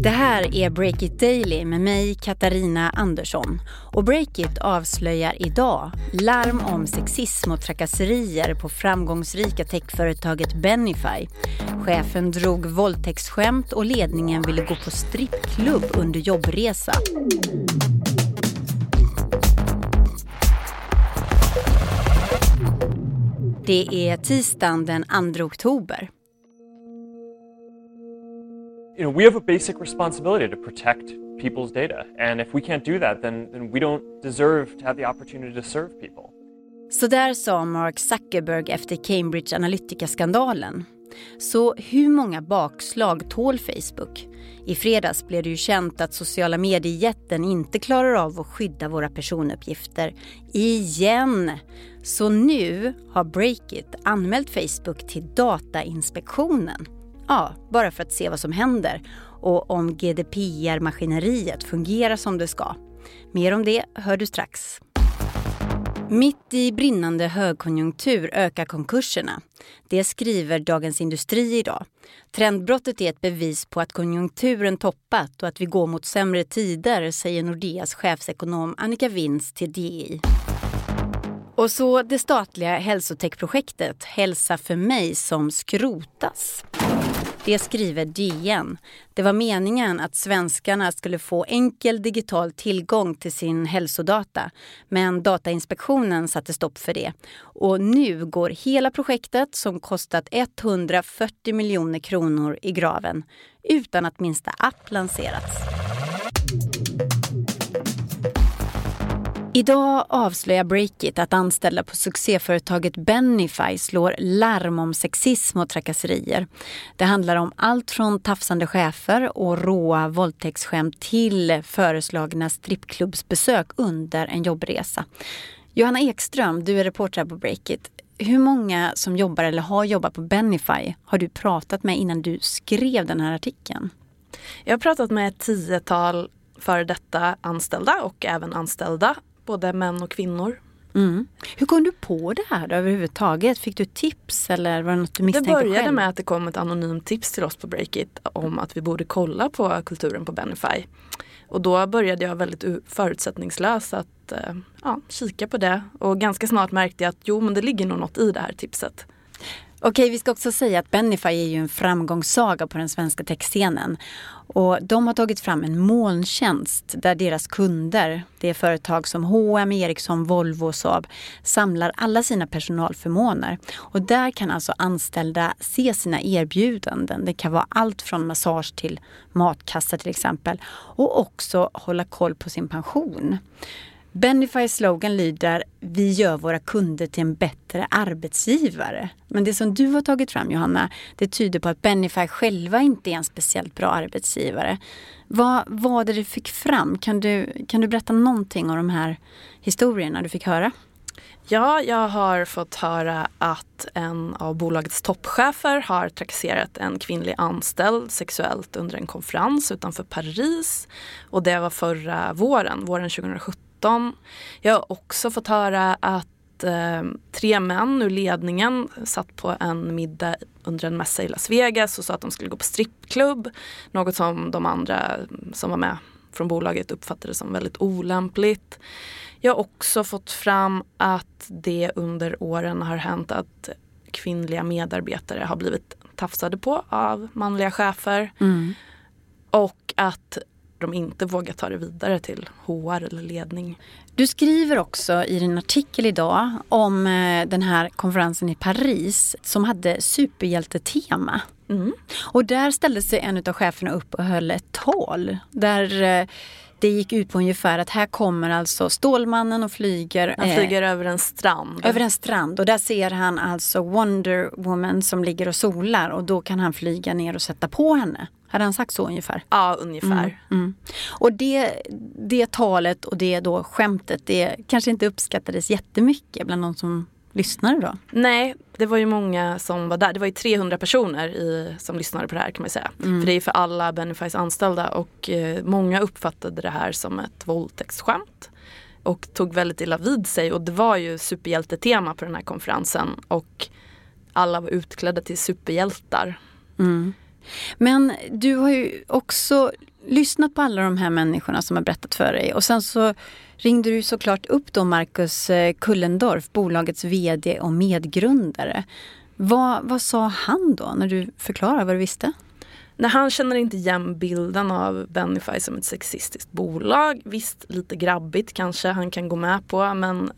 Det här är Breakit Daily med mig, Katarina Andersson. Och Breakit avslöjar idag larm om sexism och trakasserier på framgångsrika techföretaget Benify. Chefen drog våldtäktsskämt och ledningen ville gå på strippklubb under jobbresa. Det är tisdagen den 2 oktober you know, we have a basic responsibility to protect people's data. And if we can't do that, then, then we don't deserve to have the opportunity to serve people. Så där sa Mark Zuckerberg efter Cambridge Analytica-skandalen. Så hur många bakslag tål Facebook? I fredags blev det ju känt att sociala mediejätten inte klarar av att skydda våra personuppgifter. Igen! Så nu har Breakit anmält Facebook till Datainspektionen. Ja, bara för att se vad som händer och om GDPR-maskineriet fungerar som det ska. Mer om det hör du strax. Mitt i brinnande högkonjunktur ökar konkurserna. Det skriver Dagens Industri idag. Trendbrottet är ett bevis på att konjunkturen toppat och att vi går mot sämre tider, säger Nordeas chefsekonom Annika Winz till DI. Och så det statliga hälsotechprojektet Hälsa för mig som skrotas. Det skriver DN. Det var meningen att svenskarna skulle få enkel digital tillgång till sin hälsodata. Men Datainspektionen satte stopp för det. Och nu går hela projektet som kostat 140 miljoner kronor i graven utan att minsta app lanserats. Idag avslöjar Breakit att anställda på succéföretaget Benify slår larm om sexism och trakasserier. Det handlar om allt från tafsande chefer och råa våldtäktsskämt till föreslagna strippklubbsbesök under en jobbresa. Johanna Ekström, du är reporter på Breakit. Hur många som jobbar eller har jobbat på Benify har du pratat med innan du skrev den här artikeln? Jag har pratat med ett tiotal före detta anställda och även anställda både män och kvinnor. Mm. Hur kom du på det här då, överhuvudtaget? Fick du tips eller var det något du misstänkte själv? Det började själv? med att det kom ett anonymt tips till oss på Breakit om att vi borde kolla på kulturen på Benify. Och då började jag väldigt förutsättningslöst att eh, ja, kika på det och ganska snart märkte jag att jo men det ligger nog något i det här tipset. Okej, vi ska också säga att Benify är ju en framgångssaga på den svenska techscenen. Och de har tagit fram en molntjänst där deras kunder, det är företag som H&M, Ericsson, Volvo och Saab, samlar alla sina personalförmåner. Och där kan alltså anställda se sina erbjudanden. Det kan vara allt från massage till matkassa till exempel. Och också hålla koll på sin pension. Benifys slogan lyder Vi gör våra kunder till en bättre arbetsgivare. Men det som du har tagit fram Johanna, det tyder på att Benify själva inte är en speciellt bra arbetsgivare. Vad var det du fick fram? Kan du, kan du berätta någonting om de här historierna du fick höra? Ja, jag har fått höra att en av bolagets toppchefer har trakasserat en kvinnlig anställd sexuellt under en konferens utanför Paris. Och det var förra våren, våren 2017 2017. Jag har också fått höra att eh, tre män ur ledningen satt på en middag under en mässa i Las Vegas och sa att de skulle gå på strippklubb. Något som de andra som var med från bolaget uppfattade som väldigt olämpligt. Jag har också fått fram att det under åren har hänt att kvinnliga medarbetare har blivit tafsade på av manliga chefer. Mm. Och att de inte vågar ta det vidare till HR eller ledning. Du skriver också i din artikel idag om eh, den här konferensen i Paris som hade superhjältetema. Mm. Och där ställde sig en av cheferna upp och höll ett tal där eh, det gick ut på ungefär att här kommer alltså Stålmannen och flyger. Han flyger eh, över en strand. Över en strand och där ser han alltså Wonder Woman som ligger och solar och då kan han flyga ner och sätta på henne. Hade han sagt så ungefär? Ja, ungefär. Mm, mm. Och det, det talet och det då skämtet, det kanske inte uppskattades jättemycket bland de som lyssnade då? Nej, det var ju många som var där. Det var ju 300 personer i, som lyssnade på det här kan man säga. Mm. För det är för alla Benefys anställda och eh, många uppfattade det här som ett våldtäktsskämt. Och tog väldigt illa vid sig och det var ju superhjältetema på den här konferensen och alla var utklädda till superhjältar. Mm. Men du har ju också lyssnat på alla de här människorna som har berättat för dig och sen så ringde du såklart upp då Marcus eh, Kullendorf, bolagets VD och medgrundare. Vad, vad sa han då när du förklarade vad du visste? Nej, han känner inte igen bilden av Benify som ett sexistiskt bolag. Visst, lite grabbigt kanske han kan gå med på men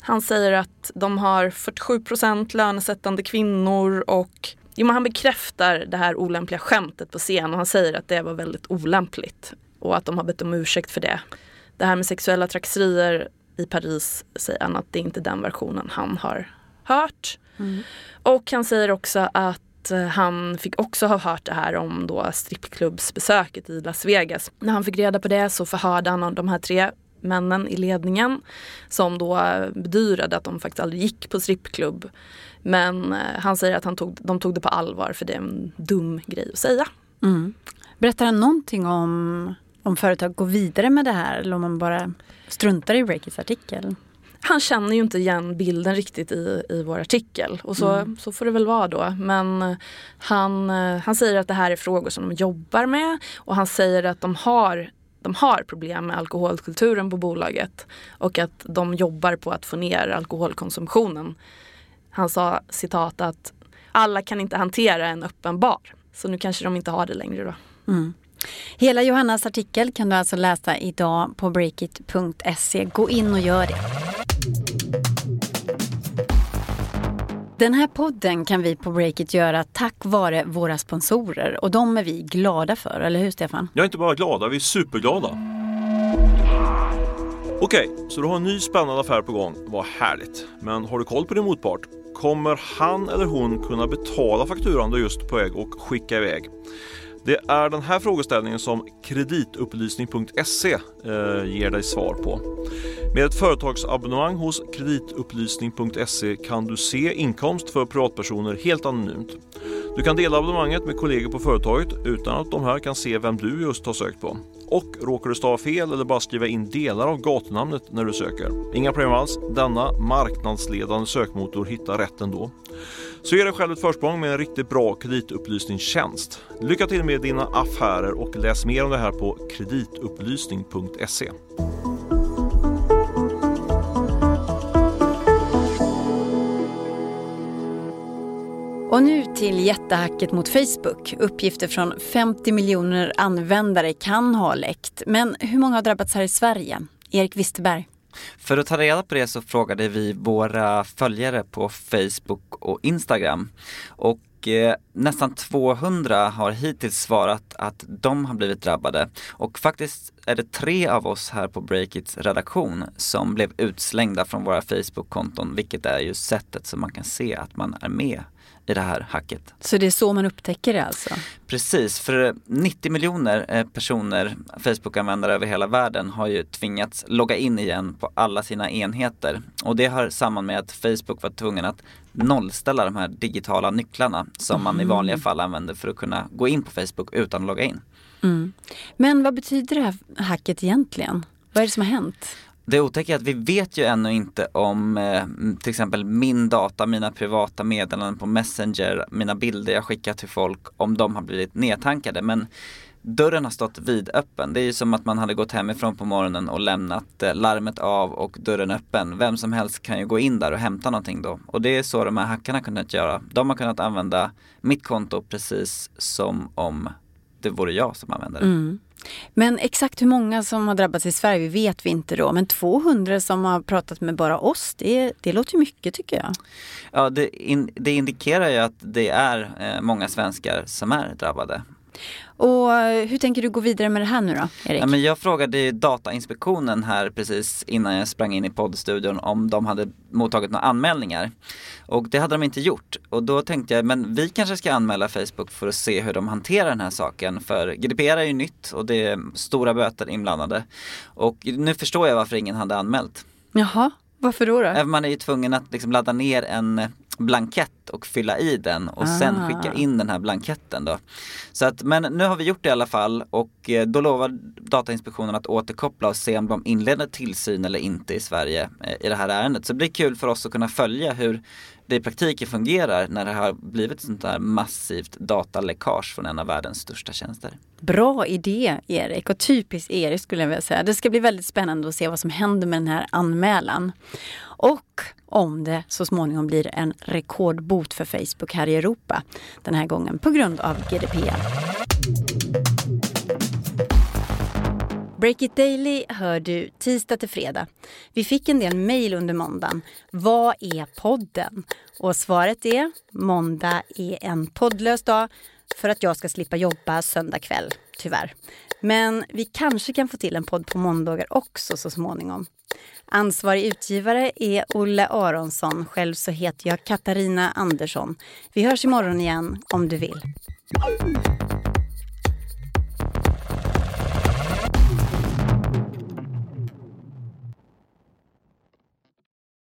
han säger att de har 47% lönesättande kvinnor och jo, han bekräftar det här olämpliga skämtet på scen och han säger att det var väldigt olämpligt och att de har bett om ursäkt för det. Det här med sexuella trakasserier i Paris säger han att det är inte den versionen han har hört. Mm. Och han säger också att eh, han fick också ha hört det här om då strippklubbsbesöket i Las Vegas. När han fick reda på det så förhörde han de här tre männen i ledningen som då bedyrade att de faktiskt aldrig gick på strippklubb. Men eh, han säger att han tog, de tog det på allvar för det är en dum grej att säga. Mm. Berättar han någonting om om företag går vidare med det här eller om man bara struntar i Breakits artikel? Han känner ju inte igen bilden riktigt i, i vår artikel och så, mm. så får det väl vara då. Men han, han säger att det här är frågor som de jobbar med och han säger att de har de har problem med alkoholkulturen på bolaget och att de jobbar på att få ner alkoholkonsumtionen. Han sa citat att alla kan inte hantera en öppen bar. Så nu kanske de inte har det längre då. Mm. Hela Johannas artikel kan du alltså läsa idag på breakit.se. Gå in och gör det. Den här podden kan vi på Breakit göra tack vare våra sponsorer och de är vi glada för, eller hur Stefan? Jag är inte bara glada, vi är superglada. Okej, så du har en ny spännande affär på gång. Vad härligt. Men har du koll på din motpart? Kommer han eller hon kunna betala fakturan du just på väg och skicka iväg? Det är den här frågeställningen som kreditupplysning.se eh, ger dig svar på. Med ett företagsabonnemang hos kreditupplysning.se kan du se inkomst för privatpersoner helt anonymt. Du kan dela abonnemanget med kollegor på företaget utan att de här kan se vem du just har sökt på. Och råkar du stava fel eller bara skriva in delar av gatunamnet när du söker. Inga problem alls, denna marknadsledande sökmotor hittar rätt ändå. Så ge dig själv ett försprång med en riktigt bra kreditupplysningstjänst. Lycka till med dina affärer och läs mer om det här på kreditupplysning.se. till jättehacket mot Facebook. Uppgifter från 50 miljoner användare kan ha läckt. Men hur många har drabbats här i Sverige? Erik Wisterberg. För att ta reda på det så frågade vi våra följare på Facebook och Instagram. Och eh, nästan 200 har hittills svarat att de har blivit drabbade. Och faktiskt är det tre av oss här på Breakits redaktion som blev utslängda från våra Facebook-konton, vilket är ju sättet som man kan se att man är med i det här hacket. Så det är så man upptäcker det alltså? Precis, för 90 miljoner eh, personer, Facebook-användare över hela världen har ju tvingats logga in igen på alla sina enheter. Och det har samman med att Facebook var tvungen att nollställa de här digitala nycklarna som mm. man i vanliga fall använder för att kunna gå in på Facebook utan att logga in. Mm. Men vad betyder det här hacket egentligen? Vad är det som har hänt? Det otäcka är att vi vet ju ännu inte om eh, till exempel min data, mina privata meddelanden på Messenger, mina bilder jag skickar till folk, om de har blivit nedtankade. Men dörren har stått vidöppen. Det är ju som att man hade gått hemifrån på morgonen och lämnat eh, larmet av och dörren öppen. Vem som helst kan ju gå in där och hämta någonting då. Och det är så de här hackarna kunnat göra. De har kunnat använda mitt konto precis som om det vore jag som använder det. Mm. Men exakt hur många som har drabbats i Sverige vet vi inte då. Men 200 som har pratat med bara oss, det, det låter mycket tycker jag. Ja, det, in, det indikerar ju att det är eh, många svenskar som är drabbade. Och hur tänker du gå vidare med det här nu då, Erik? Ja, men jag frågade Datainspektionen här precis innan jag sprang in i poddstudion om de hade mottagit några anmälningar. Och det hade de inte gjort. Och då tänkte jag, men vi kanske ska anmäla Facebook för att se hur de hanterar den här saken. För GDPR är ju nytt och det är stora böter inblandade. Och nu förstår jag varför ingen hade anmält. Jaha, varför då? då? Man är ju tvungen att liksom ladda ner en blankett och fylla i den och ah. sen skicka in den här blanketten då. Så att, men nu har vi gjort det i alla fall och eh, då lovar Datainspektionen att återkoppla och se om de inleder tillsyn eller inte i Sverige eh, i det här ärendet. Så det blir kul för oss att kunna följa hur det i praktiken fungerar när det har blivit sånt där massivt dataläckage från en av världens största tjänster. Bra idé Erik och typiskt Erik skulle jag vilja säga. Det ska bli väldigt spännande att se vad som händer med den här anmälan. Och om det så småningom blir en rekordbot för Facebook här i Europa. Den här gången på grund av GDPR. Break It Daily hör du tisdag till fredag. Vi fick en del mejl under måndagen. Vad är podden? Och svaret är måndag är en poddlös dag för att jag ska slippa jobba söndag kväll, tyvärr. Men vi kanske kan få till en podd på måndagar också så småningom. Ansvarig utgivare är Olle Aronsson. Själv så heter jag Katarina Andersson. Vi hörs imorgon igen om du vill.